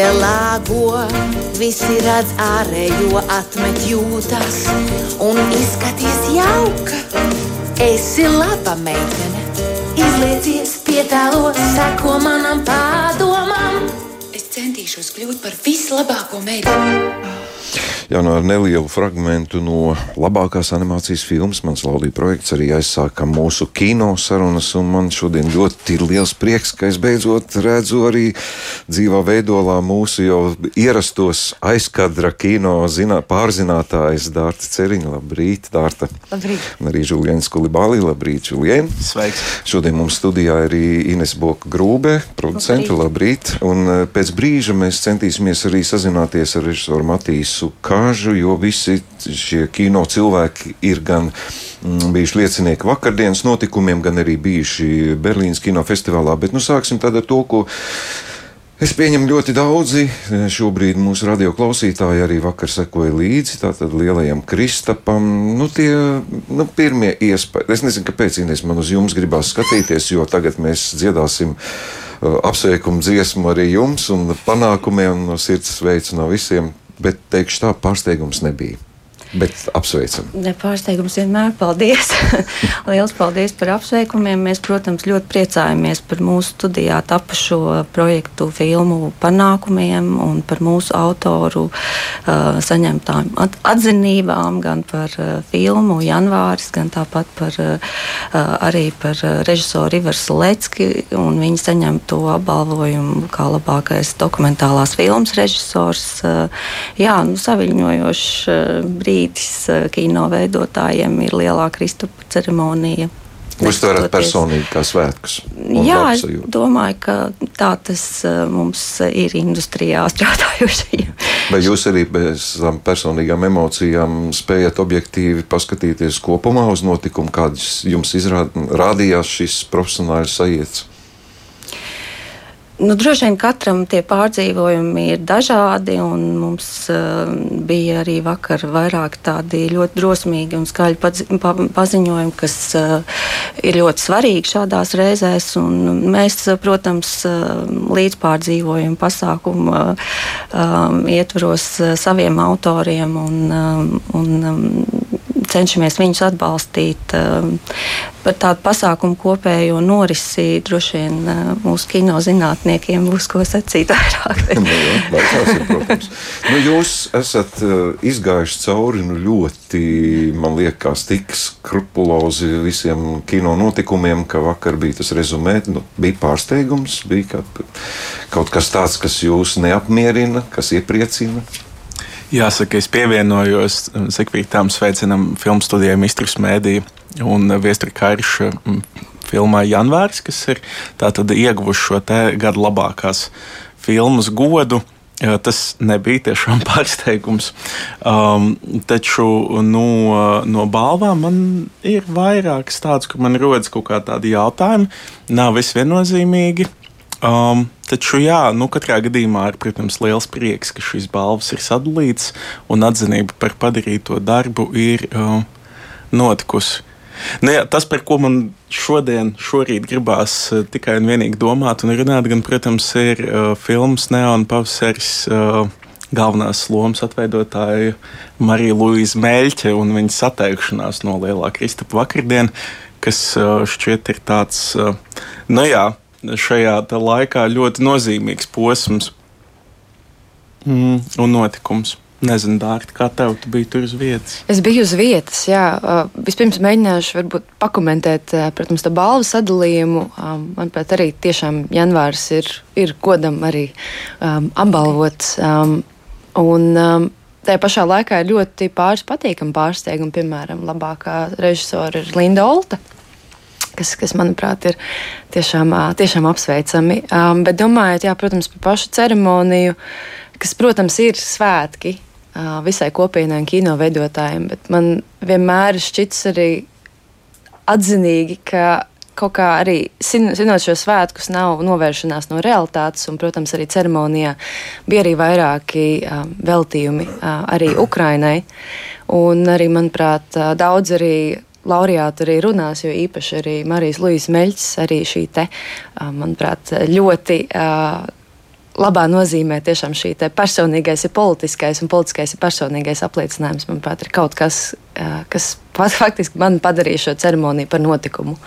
pielāgo. Visi redz ārējo, atmet jūtas un izskaties jauka. Esi laba meitene, izliecies pietālo, seko manam pārdomam. Es centīšos kļūt par vislabāko meiteni jau no nelielu fragment no labākās animācijas filmas. Mans laulība projekts arī aizsāka mūsu kino sarunas, un man šodien ļoti ir liels prieks, ka es beidzot redzu arī dzīvā veidolā mūsu jau ierastos aizkadra kino zinā, pārzinātājs Dārta Ceriņa. Labrīt, Dārta! Labrīt! Un arī Žuljens Kulibāli. Labrīt, Žulien! Sveiks! Šodien mums studijā ir Ines Boka Grūbe, producente. Labrīt! labrīt. Un eh, pēc brīža mēs centīsimies arī sazināties ar režisoru Matīsu. Kā gāžu, jo visi šie kino cilvēki ir gan mm, bijuši liecinieki vakardienas notikumiem, gan arī bijuši Berlīnas kinofestivālā. Bet nu, sāksim ar to, ko. Es pieņemu ļoti daudzi. Šobrīd mūsu radioklausītāji arī vakar sekoja līdzi tam lielajam kristapam. Nu, tie nu, pirmie iespējas. Es nezinu, kāpēc Inês man uz jums gribās skatīties, jo tagad mēs dziedāsim uh, apsveikumu dziesmu arī jums un panākumiem no sirds sveicu no visiem bet teikšu tā, pārsteigums nebija. Bet apsveicam. Ne pārsteigums vienmēr. Paldies! Lielas paldies par apsveikumiem. Mēs, protams, ļoti priecājamies par mūsu studijā tapušo projektu filmu panākumiem un par mūsu autoru uh, saņemtām atzinībām, gan par uh, filmu Janvāris, gan tāpat par, uh, arī par režisoru Ivaru Lecki un viņa saņemto apbalvojumu kā labākais dokumentālās filmas režisors. Uh, jā, nu, saviņojošs uh, brīdis brīdis eh, kino veidotājiem ir lielā Kristupā ceremonija. Uztverat personīgi kā svētkus. Jā, es domāju, ka tā tas eh, mums ir industrijā strādājušajiem. Vai jūs arī bez tam personīgām emocijām spējat objektīvi paskatīties kopumā uz notikumu, kādas jums izrādījās šis profesionāls sajiets? Nu, droši vien katram tie pārdzīvojumi ir dažādi, un mums uh, bija arī vakar vairāk tādi ļoti drosmīgi un skaļi padzi, pa, paziņojumi, kas uh, ir ļoti svarīgi šādās reizēs. Mēs, protams, uh, līdzpārdzīvojam pasākumu uh, um, ietvaros uh, saviem autoriem un, uh, un um, cenšamies viņus atbalstīt. Um, par tādu pasākumu kopējo norisi droši vien uh, mūsu kino zinātniekiem būs ko sacīt vairāk. nu, jā, ir, protams. nu, jūs esat uh, izgājuši cauri nu, ļoti, man liekas, tik skrupulozi visiem kino notikumiem, ka vakar bija tas rezumē, nu, bija pārsteigums, bija kaut kas tāds, kas jūs neapmierina, kas iepriecina. Jāsaka, es pievienojos sekvītām sveicinam filmu studijai Mistrus Mēdī un Viestra Karša filmā Janvārs, kas ir tātad ieguvuši šo te gada labākās filmas godu. Tas nebija tiešām pārsteigums. Um, taču no, no balvām man ir vairākas tādas, ka man rodas kaut kādi jautājumi. Nav viss viennozīmīgi. Um, taču, jā, nu, katrā gadījumā ir, protams, liels prieks, ka šīs balvas ir sadalītas un atzinība par padarīto darbu ir uh, notikusi. Nu, jā, tas, par ko man šodien, šorīt gribās uh, tikai un vienīgi domāt un runāt, gan, protams, ir uh, filmas Neona pavasaris. Uh, galvenās lomas atveidotāja Marija Luīza Mēļķe un viņas atteikšanās no Lielā Kristapa vakardienas, kas uh, šķiet ir tāds, uh, nu jā, šajā laikā ļoti nozīmīgs posms mm, un notikums. Nezinu, Dārta, kā tev tu biji tur uz vietas? Es biju uz vietas, jā. Vispirms mēģināšu varbūt pakomentēt, protams, tā balvu sadalījumu. Manuprāt, arī tiešām janvārs ir, ir godam arī um, apbalvots. Um, un, um, Tajā pašā laikā ir ļoti pāris patīkami pārsteigumi. Piemēram, labākā režisora ir Linda Olta, kas, kas manuprāt, ir tiešām, tiešām apsveicami. Um, bet domājot, jā, protams, par pašu ceremoniju, kas, protams, ir svētki uh, visai kopienai un kino veidotājiem, bet man vienmēr šķits arī atzinīgi, ka kaut kā arī svinot šo svētkus, nav novēršanās no realitātes. Un, protams, arī ceremonijā bija arī vairāki uh, veltījumi uh, arī Ukrainai. Un arī, manuprāt, uh, daudz arī laureāti arī runās, jo īpaši arī Marijas Luisas Meļķis, arī šī te, manuprāt, ļoti labā nozīmē tiešām šī personīgais ir politiskais un politiskais ir personīgais apliecinājums. Manuprāt, ir kaut kas, kas faktiski man padarīja šo ceremoniju par notikumu.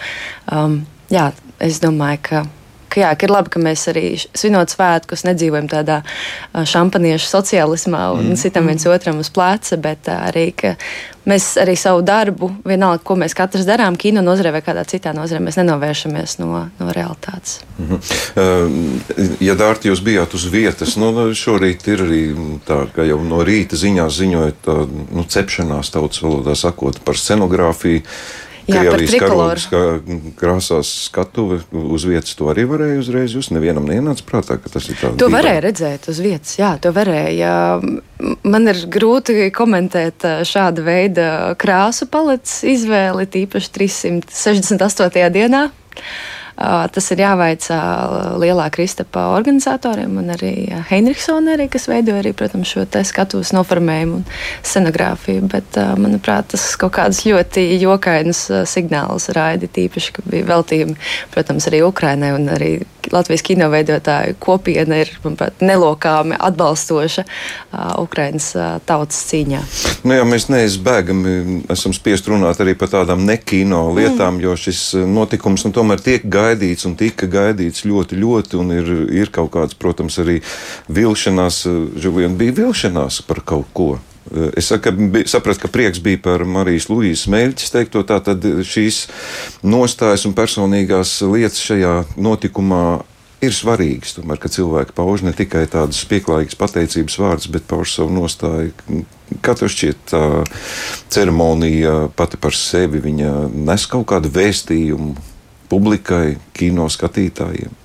Um, jā, es domāju, ka ka, jā, ka ir labi, ka mēs arī svinot svētkus nedzīvojam tādā šampaniešu sociālismā un mm. sitam viens otram uz pleca, bet arī mēs arī savu darbu, vienalga, ko mēs katrs darām, kino nozarē vai kādā citā nozarē, mēs nenovēršamies no, no realitātes. Mm -hmm. Ja Dārti, jūs bijāt uz vietas, nu, šorīt ir arī tā, ka jau no rīta ziņās ziņojot tā, nu, cepšanās tautas valodā sakot par scenogrāfiju. Krievijas karogas krāsās skatuve uz vietas. To arī varēja uzreiz just. Nevienam neienāca prātā, ka tas ir tāds. To varēja dīvaini. redzēt uz vietas, jā, to varēja. Man ir grūti komentēt šāda veida krāsu paletes izvēli, tīpaši 368. dienā. Tas ir jāvaicā lielā Kristapa organizatoriem un arī Heinrichsonai, arī, kas veido arī, protams, šo skatuves noformējumu un scenogrāfiju. Bet, manuprāt, tas kaut kādus ļoti jokainus signālus raidi, tīpaši, ka bija veltījumi, protams, arī Ukrainai un arī Latvijas kino veidotāju kopiena ir manuprāt, nelokāmi atbalstoša uh, Ukraiņas uh, tautas cīņā. Nu, jā, mēs neizbēgami esam spiest runāt arī par tādām nekino lietām, mm. jo šis notikums nu, tomēr tiek gaidīts un tika gaidīts ļoti, ļoti, ir, ir kaut kāds, protams, arī vilšanās, Žilien bija vilšanās par kaut ko. Es saku, sapratu, ka prieks bija par Marijas Lūijas Mēļķis teikto, tātad šīs nostājas un personīgās lietas šajā notikumā ir svarīgas. Tomēr, ka cilvēki pauž ne tikai tādas pieklājīgas pateicības vārdus, bet pauž savu nostāju. Katru šķiet tā ceremonija pati par sevi, nes kaut kādu vēstījumu publikai, kino skatītājiem.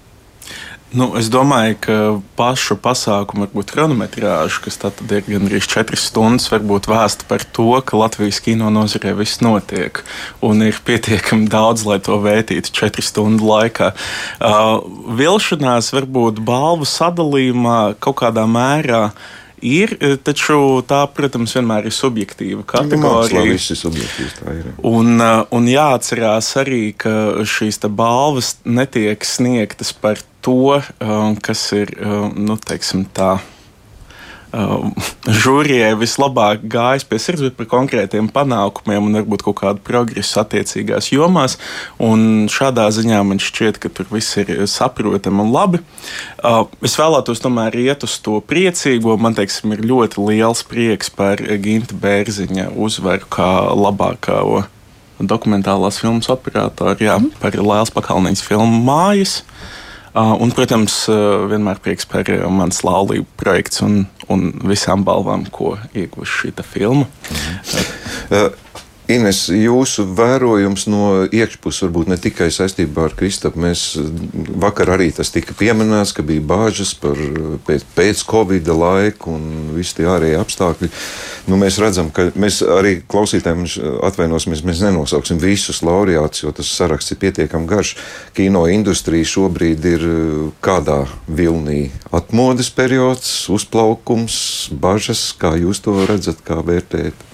Nu, es domāju, ka pašu pasākumu, varbūt chronometrāžu, kas tad ir gandrīz 4 stundas, varbūt vēsta par to, ka Latvijas kino nozarē viss notiek. Un ir pietiekami daudz, lai to vērtītu 4 stundu laikā. Uh, vilšanās varbūt balvu sadalījumā kaut kādā mērā. Ir, taču tā, protams, vienmēr ir subjektīva kategorija. Nu, ir subjektīvs, tā ir. Un, un jāatcerās arī, ka šīs balvas netiek sniegtas par to, um, kas ir um, nu, teiksim, tā. Um, žūrijai vislabāk gājis pie sirds, bet par konkrētiem panākumiem un varbūt kaut kādu progresu attiecīgās jomās. Un šādā ziņā man šķiet, ka tur viss ir saprotami un labi. Uh, es vēlētos tomēr iet uz to priecīgo. Man teiksim, ir ļoti liels prieks par Ginta Bērziņa uzvaru kā labākā dokumentālās filmas operatoru, jā, mm. par Lēlas Pakalniņas filmu Mājas. Uh, Uh, un, protams, uh, vienmēr prieks par uh, manas laulību projektu un, un visām balvām, ko ieguvuši šī filma. Mhm. Ines, jūsu vērojums no iekšpuses, varbūt ne tikai saistībā ar Kristapu, mēs vakar arī tas tika pieminēts, ka bija bāžas par pēc, pēc Covid laiku un visi tie ārējie apstākļi. Nu, mēs redzam, ka mēs arī klausītājiem atvainosimies, mēs nenosauksim visus laureātus, jo tas saraksts ir pietiekami garš. Kino industrija šobrīd ir kādā vilnī atmodas periods, uzplaukums, bažas, kā jūs to redzat, kā vērtējat?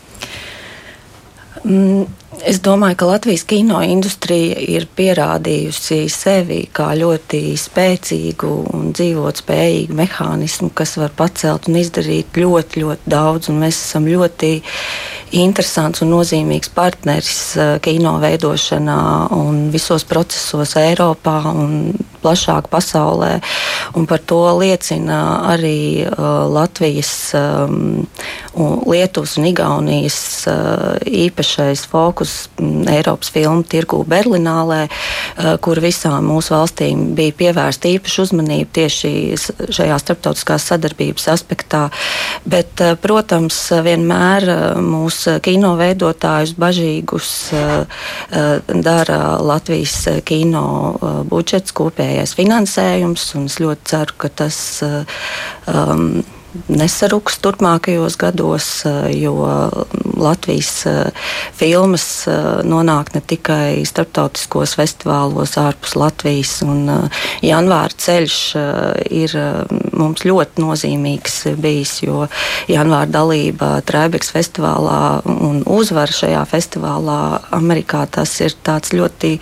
Mm, es domāju, ka Latvijas kino industrija ir pierādījusi sevi kā ļoti spēcīgu un dzīvotspējīgu mehānismu, kas var pacelt un izdarīt ļoti, ļoti daudz. Mēs esam ļoti interesants un nozīmīgs partneris eh, kino veidošanā un visos procesos Eiropā un plašāk pasaulē. Un par to liecina arī uh, Latvijas, um, Lietuvas un Igaunijas uh, īpašais fokus um, Eiropas filmu tirgū Berlinālē, uh, kur visām mūsu valstīm bija pievērsta īpaša uzmanība tieši šajā starptautiskās sadarbības aspektā. Bet, uh, protams, vienmēr mūsu kino veidotājus bažīgus dara Latvijas kino budžets kopējais finansējums, un es ļoti ceru, ka tas um, nesaruks turpmākajos gados, jo Latvijas filmas nonāk ne tikai starptautiskos festivālos ārpus Latvijas, un janvāra ceļš ir mums ļoti nozīmīgs bijis, jo janvāra dalība Trēbeks festivālā un uzvara šajā festivālā Amerikā tas ir tāds ļoti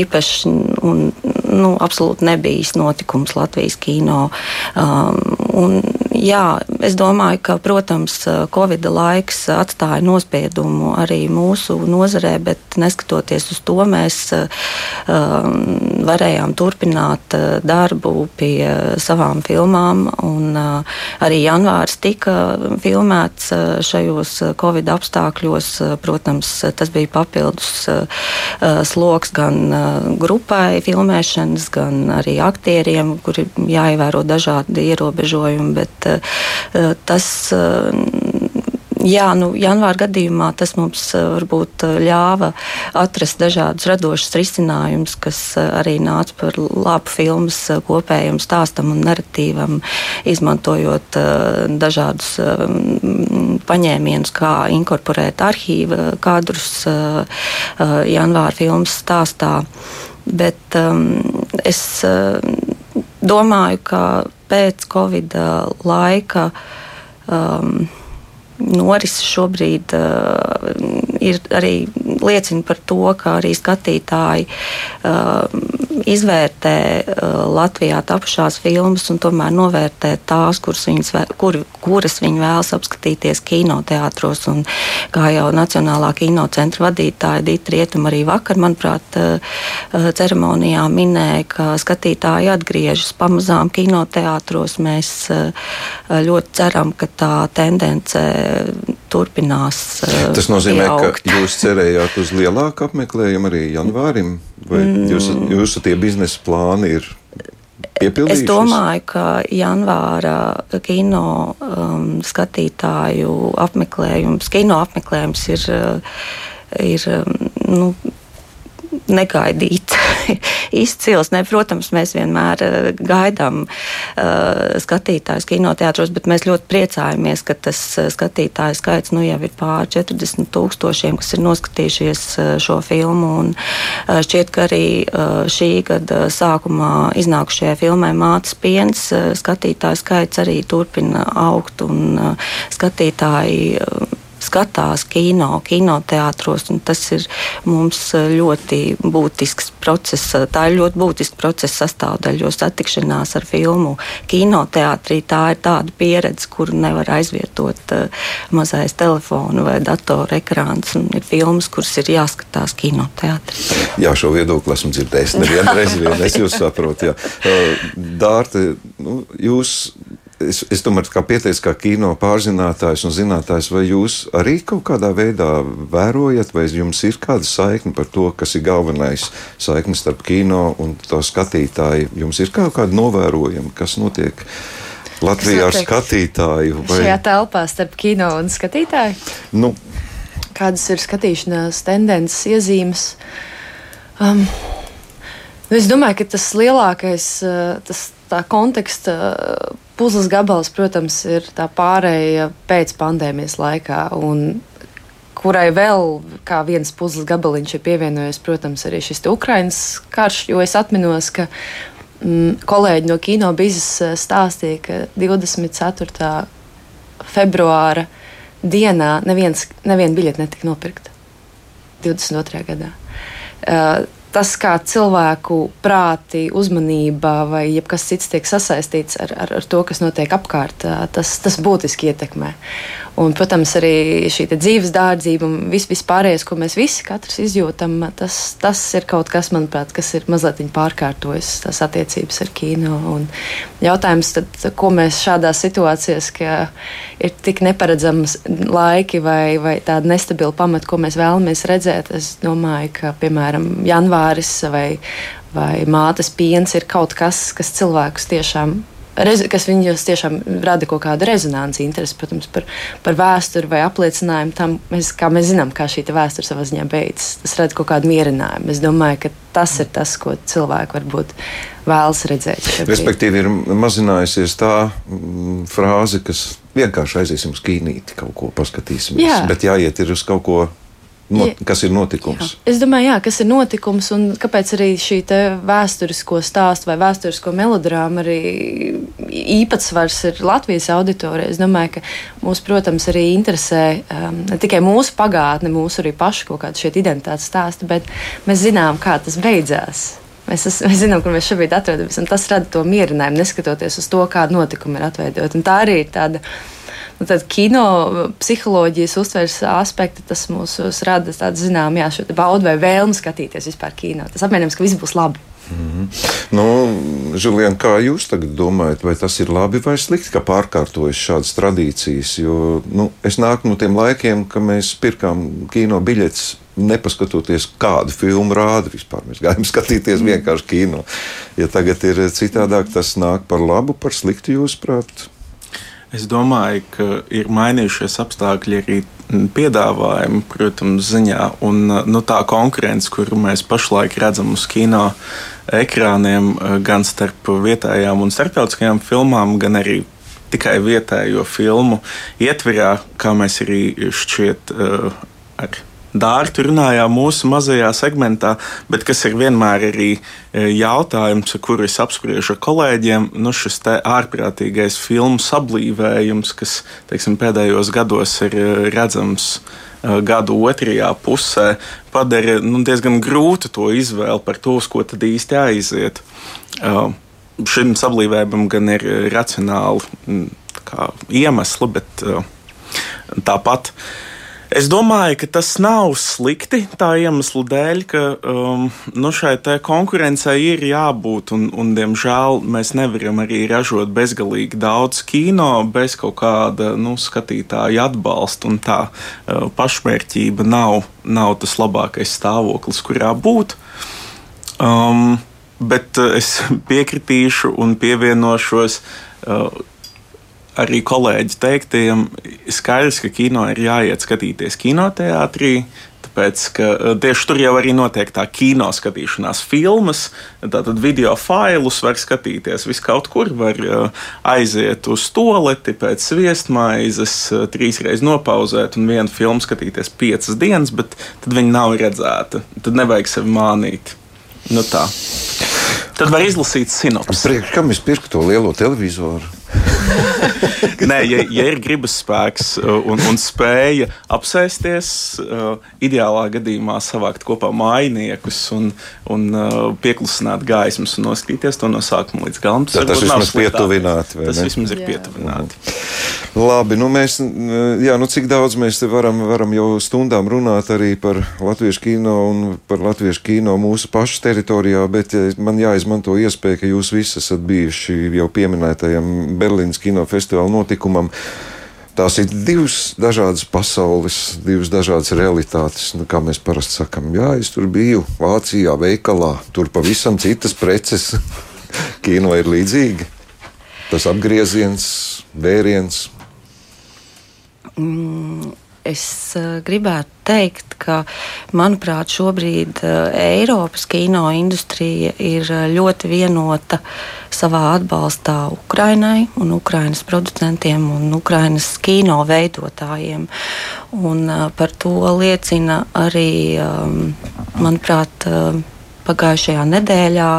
īpašs un nu, absolūti nebijis notikums Latvijas kino. Um, un, jā, es domāju, ka, protams, Covid laiks atstāja nospiedumu arī mūsu nozarē, bet neskatoties uz to, mēs um, varējām turpināt uh, darbu pie savām filmām. Un, uh, arī janvārs tika filmēts uh, šajos Covid apstākļos. Protams, tas bija papildus sloks gan grupai filmēšanas, gan arī aktieriem, kuri jāievēro dažādi ierobežojumi. Bet, tas eh, Jā, nu, janvāra gadījumā tas mums eh, varbūt ļāva atrast dažādus radošus risinājumus, kas arī nāca par labu filmas kopējam stāstam un narratīvam, izmantojot dažādus paņēmienus, kā inkorporēt arhīva kadrus janvāra filmas stāstā. Bet um, es uh, domāju, ka pēc Covid laika um, norise šobrīd uh, ir arī liecina par to, ka arī skatītāji uh, izvērtē uh, Latvijā tapušās filmas un tomēr novērtē tās, kuras, viņas, kur, kuras viņi vēlas apskatīties kinoteātros. Un, kā jau Nacionālā kinocentra vadītāja Dita Rietuma arī vakar, manuprāt, uh, uh, ceremonijā minēja, ka skatītāji atgriežas pamazām kinoteātros. Mēs ļoti ceram, ka tā tendence turpinās. Tas nozīmē, pieaugt. ka jūs cerējāt uz lielāku apmeklējumu arī janvārim, vai mm. jūsu, jūsu tie biznesa plāni ir? Es domāju, ka janvāra kino um, skatītāju apmeklējums, kino apmeklējums ir, ir nu, negaidīt izcils. Ne, protams, mēs vienmēr uh, gaidām uh, skatītājus kinoteātros, bet mēs ļoti priecājamies, ka tas uh, skatītāju skaits nu, jau ir pār 40 tūkstošiem, kas ir noskatījušies šo filmu. Un, šķiet, ka arī uh, šī gada sākumā iznākušajai filmai Mātes piens skatītāju skaits arī turpina augt un uh, skatītāji. Skatās kino, kinoteātros. Tas ir mums eh, ļoti būtisks process. Tā ir ļoti būtiska procesa sastāvdaļa, jo satikšanās ar filmu kinoteātrī tā ir tāda pieredze, kuru nevar aizvietot uh, mazais telefona vai datora ekrāns. Ir filmas, kuras ir jāskatās kinoteātrī. Jā, šo viedokli esmu dzirdējis nevienu reizi, vien es jūs saprotu. Uh, Dārta, nu, jūs es, es tomēr kā pieteicu, kā kino pārzinātājs un zinātājs, vai jūs arī kaut kādā veidā vērojat, vai jums ir kāda saikne par to, kas ir galvenais saikne starp kino un to skatītāju? Jums ir kaut kāda novērojama, kas notiek Latvijā ar skatītāju? Vai... Šajā telpā starp kino un skatītāju? Nu, Kādas ir skatīšanās tendences, iezīmes? Um, nu es domāju, ka tas lielākais, uh, tas tā konteksta puzles gabals, protams, ir tā pārēja pēc pandēmijas laikā. Kurai vēl kā viens puzles gabaliņš ir pievienojies, protams, arī šis Ukraiņas karš, jo es atminos, ka mm, kolēģi no kino biznesa stāstīja, ka 24. februāra dienā neviens, neviena biļete netika nopirkta 22. gadā. Uh, tas, kā cilvēku prāti, uzmanība vai kas cits tiek sasaistīts ar, ar, ar to, kas notiek apkārt, tas, tas būtiski ietekmē. Un, protams, arī šī dzīves dārdzība un viss vis pārējais, ko mēs visi izjūtam, tas, tas ir kaut kas, manuprāt, kas ir mazliet pārkārtojis tās attiecības ar Ķīnu. Un jautājums, tad, ko mēs šādās situācijās, ka ir tik neparedzams laiki vai, vai tāda nestabila pamata, ko mēs vēlamies redzēt, es domāju, ka, piemēram, janvāris vai, vai mātes piens ir kaut kas, kas cilvēkus tiešām kas viņos tiešām rada kaut kādu rezonanci, interesi, protams, par, par vēsturi vai apliecinājumu tam, mēs, kā mēs zinām, kā šī vēsture savā ziņā beidzas. Tas rada kaut kādu mierinājumu. Es domāju, ka tas ir tas, ko cilvēki varbūt vēlas redzēt. Respektīvi, ir mazinājusies tā mm, frāze, kas vienkārši aiziesim uz kīnīti, kaut ko paskatīsimies. Jā. Bet jāiet ir uz kaut ko Not, kas ir notikums? Jā. Es domāju, jā, kas ir notikums un kāpēc arī šī vēsturisko stāstu vai vēsturisko melodrāmu arī īpatsvars ir Latvijas auditorijai. Es domāju, ka mūs, protams, arī interesē um, ne tikai mūsu pagātne, mūsu arī pašu kaut kāda šī identitātes stāsta, bet mēs zinām, kā tas beidzās. Mēs, es, mēs zinām, kur mēs šobrīd atrodamies, un tas rada to mierinājumu, neskatoties uz to, kāda notikuma ir atveidota. Tā arī ir tāda nu, tad kino psiholoģijas uztveres aspekti, tas mums rada tādu zinām, jā, šo baudu vai vēlmu skatīties vispār kino. Tas apmierināms, ka viss būs labi. Mm -hmm. nu, Žilien, kā jūs domājat, vai tas ir labi vai slikti, ka pārkārtojas šādas tradīcijas? Jo nu, es nāku no tiem laikiem, kad mēs pirkām kino biļetes nepaskatoties, kādu filmu rāda vispār. Mēs gājām skatīties mm. vienkārši kino. Ja tagad ir citādāk, tas nāk par labu, par sliktu jūsuprāt? Es domāju, ka ir mainījušies apstākļi arī piedāvājuma, protams, ziņā. Un nu, tā konkurence, kuru mēs pašlaik redzam uz kino ekrāniem, gan starp vietējām un starptautiskajām filmām, gan arī tikai vietējo filmu ietverā, kā mēs arī šķiet uh, ar dārtu runājām mūsu mazajā segmentā, bet kas ir vienmēr arī e, jautājums, kuru es apspriežu ar kolēģiem, nu šis ārprātīgais filmu sablīvējums, kas teiksim, pēdējos gados ir e, redzams e, gadu otrajā pusē, padara nu, diezgan grūtu to izvēli par to, uz ko tad īsti aiziet. Šim sablīvējumam gan ir racionāli iemesli, bet tāpat. Uh, Es domāju, ka tas nav slikti tā iemesla dēļ, ka um, nu šai konkurencei ir jābūt, un, un, diemžēl, mēs nevaram arī ražot bezgalīgi daudz kino bez kaut kāda nu, skatītāja atbalsta, tā uh, pašmērķība nav, nav tas labākais stāvoklis, kurā būt. Um, bet uh, es piekritīšu un pievienošos. Uh, arī kolēģi teiktiem, skaidrs, ka kino ir jāiet skatīties kinoteātrī. Tāpēc, ka e, tieši tur jau arī notiek tā kino skatīšanās filmas, tātad video failus var skatīties viskaut kur, var e, aiziet uz toleti pēc sviestmaizes, e, trīsreiz nopauzēt un vienu filmu skatīties piecas dienas, bet tad viņi nav redzēta. Tad nevajag sevi mānīt. Nu tā. Tad var izlasīt sinopsi. Priekš, kam es pirku to lielo televizoru? Nē, ja, ja ir gribas spēks uh, un, un spēja apsēsties, uh, ideālā gadījumā savākt kopā mājiniekus un, un uh, pieklusināt gaismas un noskatīties to no sākuma līdz galam. Tas, tas vismaz pietuvināti. Tas vismaz ir pietuvināti. Labi, nu mēs, jā, nu cik daudz mēs te varam, varam jau stundām runāt arī par latviešu kino un par latviešu kino mūsu pašu teritorijā, bet man jāizmanto iespēja, ka jūs visi esat bijuši jau pieminētajam Berlīnas kinofestivāla notikumam. Tās ir divas dažādas pasaules, divas dažādas realitātes. Nu, kā mēs parasti sakām, jā, es tur biju Vācijā, veikalā, tur pavisam citas preces. Kino ir līdzīgi. Tas apgrieziens, vēriens. Mm, es uh, gribētu teikt, ka, manuprāt, šobrīd uh, Eiropas kino industrija ir uh, ļoti vienota savā atbalstā Ukrainai un Ukrainas producentiem un Ukrainas kino veidotājiem. Un, par to liecina arī, um, manuprāt, pagājušajā nedēļā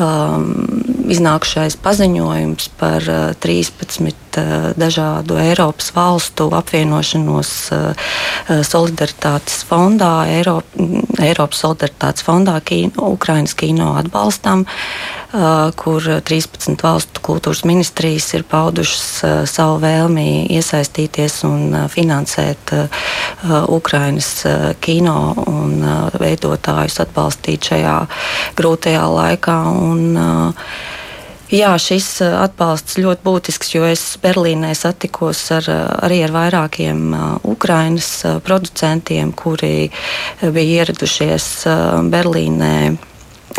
um, iznākušais paziņojums par uh, 13 uh, dažādu Eiropas valstu apvienošanos uh, solidaritātes fondā, Eiropa, Eiropas solidaritātes fondā kino, Ukrainas kino atbalstam, uh, kur 13 valstu kultūras ministrijas ir paudušas uh, savu vēlmi iesaistīties un finansēt Ukrainas kino un veidotājus atbalstīt šajā grūtajā laikā. Un, uh, Jā, šis atbalsts ļoti būtisks, jo es Berlīnē satikos ar, arī ar vairākiem Ukraiņas producentiem, kuri bija ieradušies Berlīnē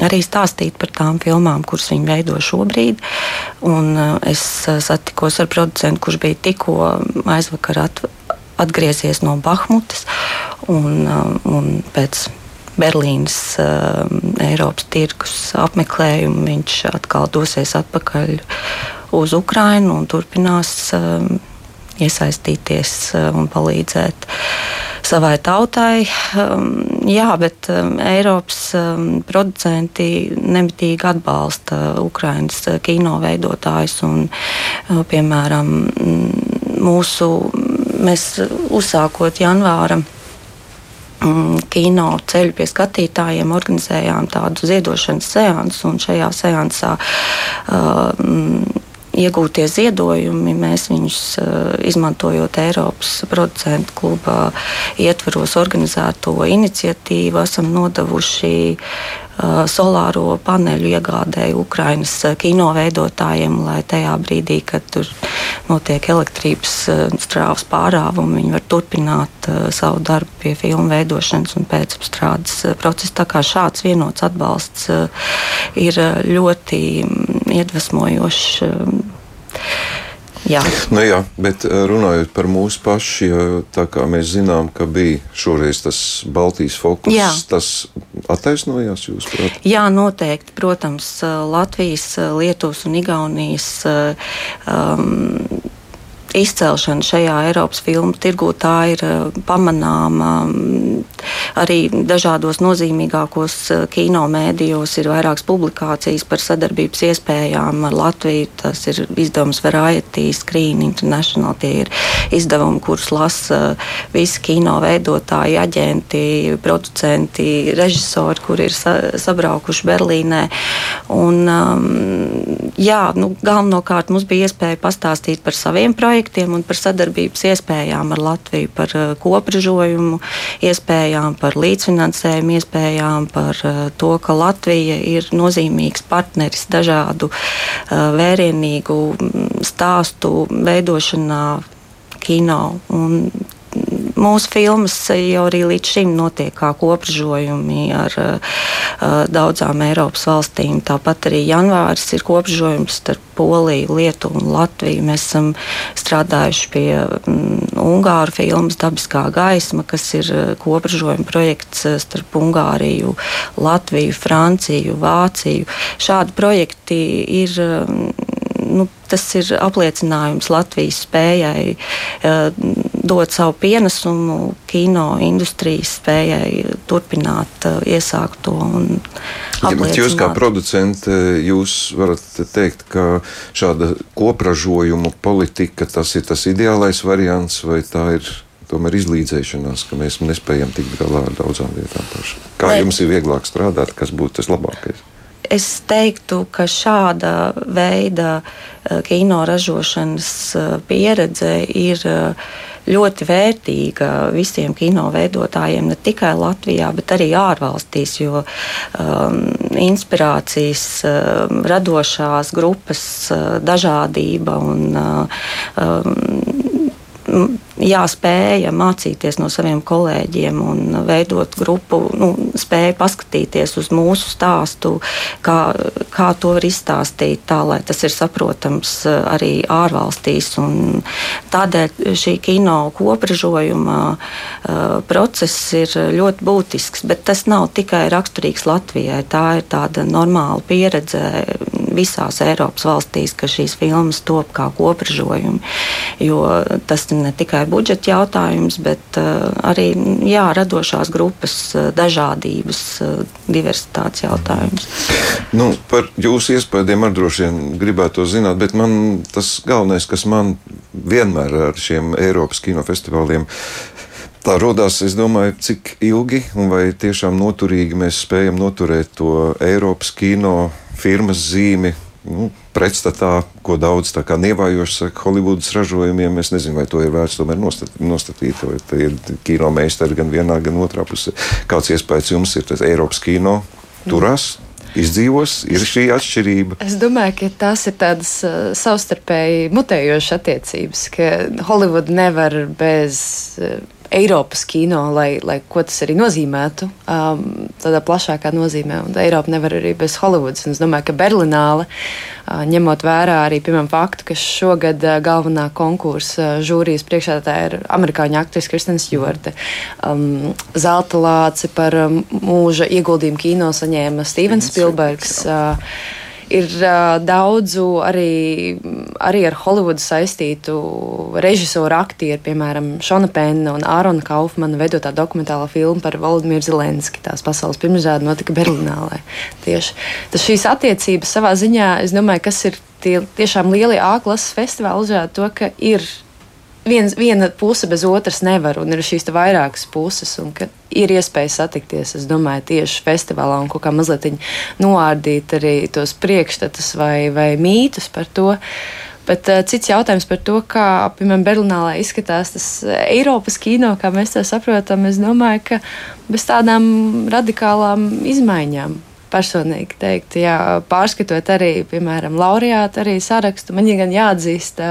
arī stāstīt par tām filmām, kuras viņi veido šobrīd. Un es satikos ar producentu, kurš bija tikko aizvakar at, atgriezies no Bahmutas un, un pēc Berlīnas uh, Eiropas tirgus apmeklējumu. Viņš atkal dosies atpakaļ uz Ukrajinu un turpinās uh, iesaistīties uh, un palīdzēt savai tautai. Um, jā, bet um, Eiropas um, producenti nemitīgi atbalsta Ukraiņas kino veidotājus. Un, uh, piemēram, mūsu, mēs uzsākot janvāra kino ceļu pie skatītājiem organizējām tādu ziedošanas seansu, un šajā seansā uh, iegūtie ziedojumi, mēs viņus eh, izmantojot Eiropas producentu kluba ietvaros organizēto iniciatīvu, esam nodevuši Uh, solāro paneļu iegādēju Ukraiņas uh, kino veidotājiem, lai tajā brīdī, kad tur notiek elektrības uh, strāvas pārāvumi, viņi var turpināt savu darbu pie filmu veidošanas un pēcapstrādes procesa. Tā kā šāds vienots atbalsts ir ļoti mm, iedvesmojošs Jā. Nu, jā, bet eh, runājot par mūsu pašu, tā kā mēs zinām, ka bija šoreiz tas Baltijas fokus, jā. tas attaisnojās jūsuprāt? Jā, noteikti. Protams, Latvijas, Lietuvas un Igaunijas um, izcelšana šajā Eiropas filmu tirgū ir eh, pamanāma arī dažādos nozīmīgākos eh, kino mēdījos. Ir vairākas publikācijas par sadarbības iespējām ar Latviju. Tas ir izdevums Variety, Screen International. Tie ir izdevumi, kurus lasa visi kino veidotāji, aģenti, producenti, režisori, kuri ir sa sabraukuši Berlīnē. Un, um, jā, nu, galvenokārt mums bija iespēja pastāstīt par saviem projektiem projektiem un par sadarbības iespējām ar Latviju, par uh, kopražojumu iespējām, par līdzfinansējumu iespējām, par uh, to, ka Latvija ir nozīmīgs partneris dažādu uh, vērienīgu stāstu veidošanā kino. Un mūsu filmas jau arī līdz šim notiek kā kopražojumi ar uh, daudzām Eiropas valstīm. Tāpat arī janvāris ir kopražojums starp Poliju, Lietuvu un Latviju. Mēs esam strādājuši pie um, Ungāru filmas Dabiskā gaisma, kas ir kopražojuma projekts starp Ungāriju, Latviju, Franciju, Vāciju. Šādi projekti ir. Tas ir apliecinājums Latvijas spējai uh, dot savu pienesumu kino industrijas spējai turpināt uh, iesākto. Ja, jūs kā producenti, jūs varat teikt, ka šāda kopražojuma politika tas ir tas ideālais variants vai tā ir? Tomēr izlīdzēšanās, ka mēs nespējam tikt galā ar daudzām lietām. Paši. Kā Vai... jums ir vieglāk strādāt, kas būtu tas labākais? Es teiktu, ka šāda veida eh, kino ražošanas eh, pieredze ir eh, ļoti vērtīga visiem kino veidotājiem, ne tikai Latvijā, bet arī ārvalstīs, jo um, inspirācijas, um, radošās grupas uh, dažādība un um, jāspēja mācīties no saviem kolēģiem un veidot grupu, nu, spēja paskatīties uz mūsu stāstu, kā, kā to var izstāstīt tā, lai tas ir saprotams eh, arī ārvalstīs. Un tādēļ šī kino kopražojuma uh, process ir ļoti būtisks, bet tas nav tikai raksturīgs Latvijai. Tā ir tāda normāla pieredze visās Eiropas valstīs, ka šīs filmas top kā kopražojumi, jo tas ne tikai tikai budžeta jautājums, bet uh, arī jā, radošās grupas uh, dažādības, uh, diversitātes jautājums. Nu, par jūsu iespējām ar droši vien gribētu zināt, bet man tas galvenais, kas man vienmēr ar šiem Eiropas kinofestivāliem Tā radās, es domāju, cik ilgi un vai tiešām noturīgi mēs spējam noturēt to Eiropas kino firmas zīmi nu, pretstatā, ko daudz nievājoši saka Holivudas ražojumiem. Es nezinu, vai to ir vērts tomēr nostat, nostatīt, vai tie ir kino meistari gan vienā, gan otrā pusē. Kāds iespējas jums ir tas Eiropas kino turās? Izdzīvos, ir šī atšķirība. Es domāju, ka tās ir tādas uh, savstarpēji mutējošas attiecības, ka Holivuda nevar bez uh, Eiropas kino, lai, lai ko tas arī nozīmētu, um, tādā plašākā nozīmē. Un Eiropa nevar arī bez Holivudas. Un es domāju, ka Berlināle, uh, ņemot vērā arī piemēram, faktu, ka šogad uh, galvenā konkursa uh, žūrijas priekšādātāja ir amerikāņu aktrise Kristēna Stjorte. Um, Zelta lāci par um, mūža ieguldījumu kino saņēma Stevens Spilbergs. Uh, ir uh, daudzu arī, arī ar Holivudu saistītu režisoru, aktieru, piemēram, Šona Penna un Ārona Kaufmana veidotā dokumentālā filma par Valdimiru Zelenski. Tās pasaules pirmizrāde notika Berlīnā. Tieši tas šīs attiecības savā ziņā, es domāju, kas ir tie tiešām lielie A klases festivāli, uzrāda to, ka ir viens, viena puse bez otras nevar, un ir šīs vairākas puses, un ka ir iespēja satikties, es domāju, tieši festivālā un kaut kā mazliet noārdīt arī tos priekšstatus vai, vai mītus par to. Bet uh, cits jautājums par to, kā, piemēram, Berlīnā izskatās tas Eiropas kino, kā mēs to saprotam, es domāju, ka bez tādām radikālām izmaiņām personīgi teikt, jā, pārskatot arī, piemēram, laureātu arī sarakstu, man gan jāatzīst,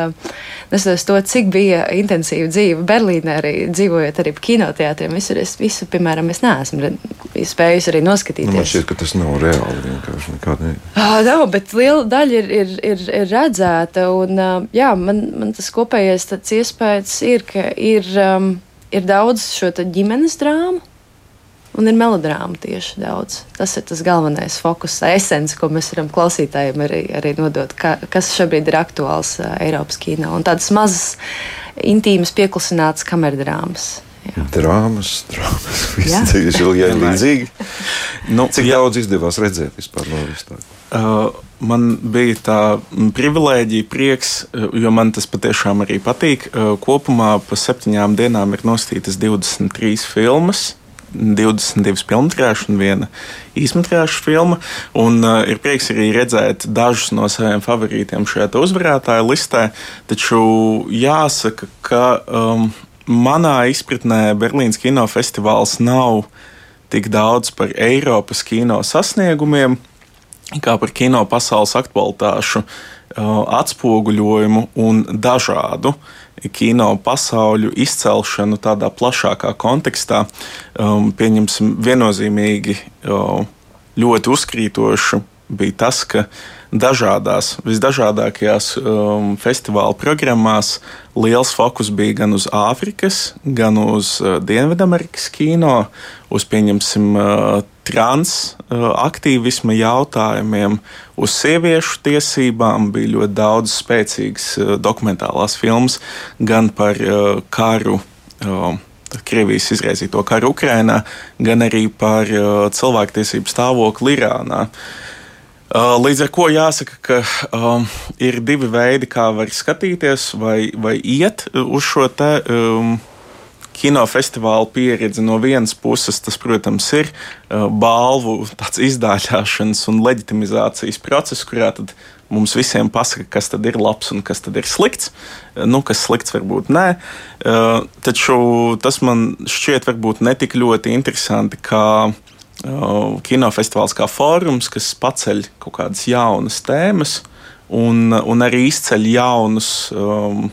nesos to, cik bija intensīva dzīve Berlīnē, arī dzīvojot arī kinoteātriem. Visur es visu, piemēram, es neesmu spējusi arī noskatīties. Nu, man šķiet, ka tas nav reāli vienkārši nekādi. Ah, nav, bet liela daļa ir, ir, ir, ir redzēta, un jā, man, man tas kopējais tāds iespējas ir, ka ir, um, ir daudz šo ģimenes drāmu un ir melodrāma tieši daudz. Tas ir tas galvenais fokus, esence, ko mēs varam klausītājiem arī, arī nodot, ka, kas šobrīd ir aktuāls uh, Eiropas kino. Un tādas mazas, intīmas, pieklusinātas kamerdrāmas. Jā. Drāmas, drāmas, viss tieši līdzīgi. nu, Cik jā. daudz izdevās redzēt vispār no vispār? Uh, man bija tā privilēģija, prieks, jo man tas patiešām arī patīk. Uh, kopumā pa septiņām dienām ir nostītas 23 filmas 22 filmas un viena īsmetrāža filma. Un, uh, ir prieks arī redzēt dažus no saviem favorītiem šajā uzvarētāju listē. Taču jāsaka, ka um, manā izpratnē Berlīnas kinofestivāls nav tik daudz par Eiropas kino sasniegumiem, kā par kino pasaules aktualitāšu uh, atspoguļojumu un dažādu uh, kino pasauļu izcelšanu tādā plašākā kontekstā, um, pieņemsim, viennozīmīgi um, ļoti uzkrītošu bija tas, ka dažādās, visdažādākajās um, festivāla programmās liels fokus bija gan uz Āfrikas, gan uz uh, Dienvidamerikas kino, uz, pieņemsim, uh, trans uh, aktīvisma jautājumiem, uz sieviešu tiesībām. Bija ļoti daudz spēcīgas uh, dokumentālās filmas gan par uh, karu. Krievijas izraisīto karu Ukrajinā, gan arī par uh, cilvēktiesību stāvokli Irānā. Uh, līdz ar to jāsaka, ka um, ir divi veidi, kā var skatīties vai, vai iet uz šo te. Um, kinofestivāla pieredze no vienas puses, tas, protams, ir uh, balvu izdāļāšanas un leģitimizācijas process, kurā mums visiem pasaka, kas tad ir labs un kas tad ir slikts. Uh, nu, kas slikts, varbūt nē. Uh, taču tas man šķiet varbūt netik ļoti interesanti kā kinofestivāls kā fórums, kas paceļ kaut kādas jaunas tēmas un, un arī izceļ jaunus. Um,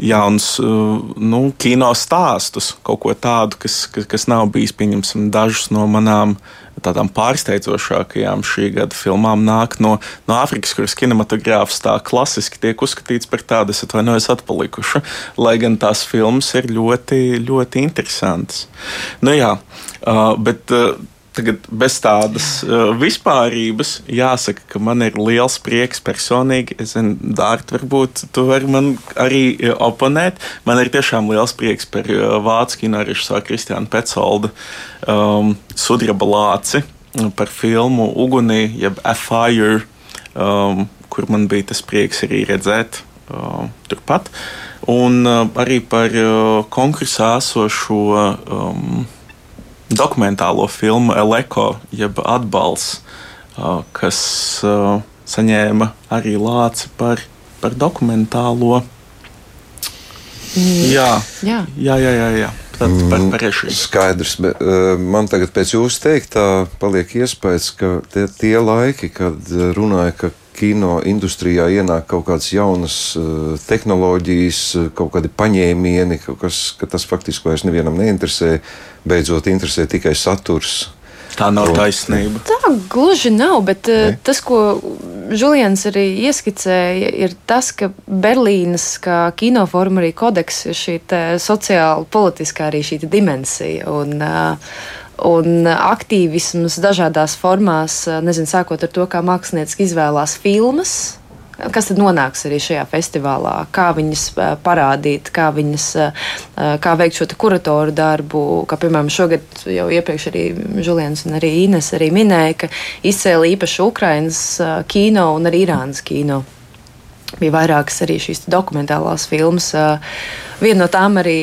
jauns uh, nu, kino stāstus, kaut ko tādu, kas, kas, kas nav bijis, pieņemsim, dažus no manām tādām pārsteidzošākajām šī gada filmām nāk no, no Āfrikas, kuras kinematogrāfs tā klasiski tiek uzskatīts par tādu, es atvainojos, atpalikušu, lai gan tās filmas ir ļoti, ļoti interesantas. Nu jā, uh, bet uh, Tagad bez tādas uh, vispārības jāsaka, ka man ir liels prieks personīgi. Es zinu, Dārta, varbūt tu vari man arī uh, oponēt. Man ir tiešām liels prieks par uh, vācu kino režisoru Kristiānu Petsoldu um, sudraba lāci par filmu Ugunī, jeb A Fire, um, kur man bija tas prieks arī redzēt uh, turpat. Un uh, arī par uh, konkursā esošo. Um, dokumentālo filmu Eleko, jeb atbalsts, kas saņēma arī lāci par, par dokumentālo. Mm. Jā, jā, jā. jā, jā, jā. Tad par, par režiju. Skaidrs, bet man tagad pēc jūsu teiktā paliek iespējas, ka tie, tie laiki, kad runāja, ka kino industrijā ienāk kaut kādas jaunas uh, tehnoloģijas, kaut kādi paņēmieni, kaut kas, ka tas faktiski vairs nevienam neinteresē, beidzot interesē tikai saturs. Tā nav taisnība. Tā gluži nav, bet ne? tas, ko Julians arī ieskicēja, ir tas, ka Berlīnas kinoforma arī kodeks ir šī sociāla, politiskā arī šī dimensija. Un, uh, un aktīvisms dažādās formās, nezinu, sākot ar to, kā mākslinieci izvēlās filmas. Kas tad nonāks arī šajā festivālā? Kā viņas parādīt, kā, viņas, kā veikt šo kuratoru darbu? Kā, piemēram, šogad jau iepriekš arī Julians un arī Ines arī minēja, ka izcēla īpaši Ukrainas kino un arī Irānas kino bija vairākas arī šīs dokumentālās filmas. Viena no tām arī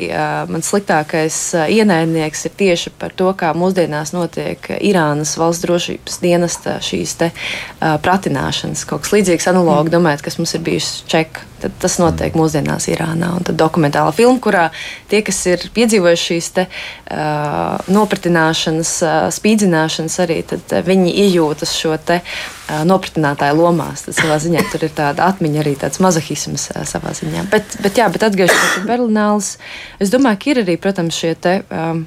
mans sliktākais ienaidnieks ir tieši par to, kā mūsdienās notiek Irānas valsts drošības dienesta šīs te pratināšanas. Kaut kas līdzīgs analogi, mm. domājot, kas mums ir bijis čeka. Tad tas notiek mūsdienās Irānā. Un tad dokumentāla filma, kurā tie, kas ir piedzīvojuši šīs te, uh, nopratināšanas, uh, spīdzināšanas, arī tad, uh, viņi iejūtas šo te uh, nopratinātāju lomās. Tad savā ziņā tur ir tāda atmiņa, arī tāds mazohisms uh, savā ziņā. Bet, bet, jā, bet atgriežoties pie Berlīnālas, es domāju, ka ir arī, protams, šie te. Um,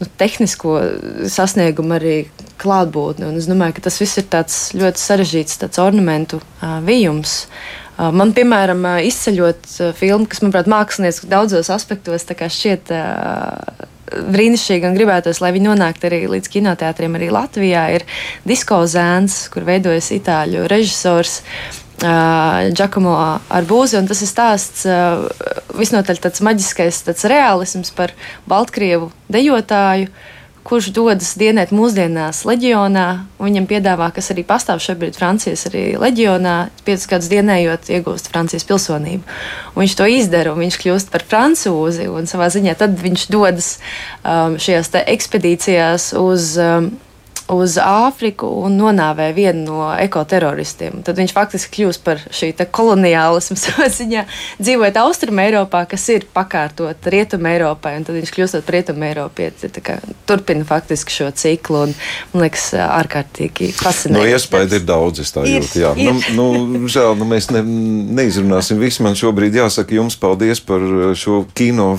nu, tehnisko sasniegumu arī klātbūtni. Un es domāju, ka tas viss ir ļoti sarežģīts ornamentu uh, vijums. Man, piemēram, izceļot filmu, kas, manuprāt, mākslinieks daudzos aspektos šķiet brīnišķīgi un gribētos, lai viņi nonāktu arī līdz kinoteātriem, arī Latvijā, ir Disko Zēns, kur veidojas itāļu režisors. Giacomo Arbūzi, un tas ir stāsts visnotaļ tāds maģiskais tāds realisms par Baltkrievu dejotāju, kurš dodas dienēt mūsdienās leģionā. Viņam piedāvā, kas arī pastāv šobrīd Francijas arī leģionā, piecus gadus dienējot, iegūst Francijas pilsonību. Un viņš to izdara, un viņš kļūst par francūzi. Savā ziņā tad viņš dodas um, šajās ekspedīcijās uz. Um, uz Āfriku un nonāvē vienu no ekoteroristiem. Tad viņš faktiski kļūst par šī koloniālismu savā ziņā, dzīvojot Austrumē, Eiropā, kas ir pakārtot Rietumē, Eiropai, un tad viņš kļūstot par Rietumē, Eiropieti. Turpina faktiski šo ciklu, un man liekas, ārkārtīgi fascinējoši. No iespēja ir daudz, es tā jūtu. Jā, ir. nu, nu, žēl, nu, mēs ne, neizrunāsim visu. Man šobrīd jāsaka jums paldies par šo kino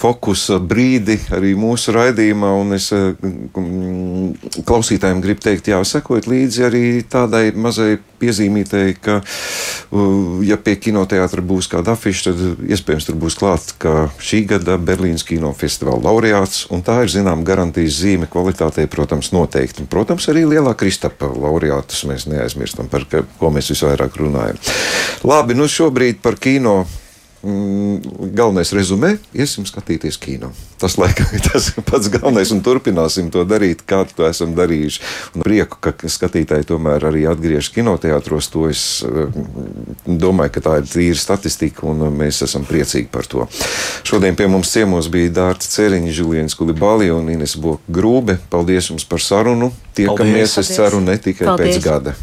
fokusa brīdi arī mūsu raidījumā, un es mm, klausītājiem gribu teikt, jā, sekot līdzi arī tādai mazai piezīmītei, ka, ja pie kinoteātra būs kāda afiša, tad iespējams tur būs klāts, šī gada Berlīnas kinofestivāla laureāts, tā ir, zinām, garantijas zīme kvalitātei, protams, noteikti. Un, protams, arī lielā Kristapa laureātus mēs neaizmirstam, par ko mēs visvairāk runājam. Labi, nu šobrīd par kino Mm, galvenais rezumē, iesim skatīties kino. Tas laikam ir tas pats galvenais, un turpināsim to darīt, kā to esam darījuši. Un prieku, ka skatītāji tomēr arī atgriežas kinoteātros. To es mm, domāju, ka tā ir tīra statistika, un mēs esam priecīgi par to. Šodien pie mums ciemos bija Dārts Ceriņš, Žuliens Kulibāli un Ines Boka Grūbe. Paldies jums par sarunu. Tiekamies, es ceru, ne tikai Paldies. pēc gada.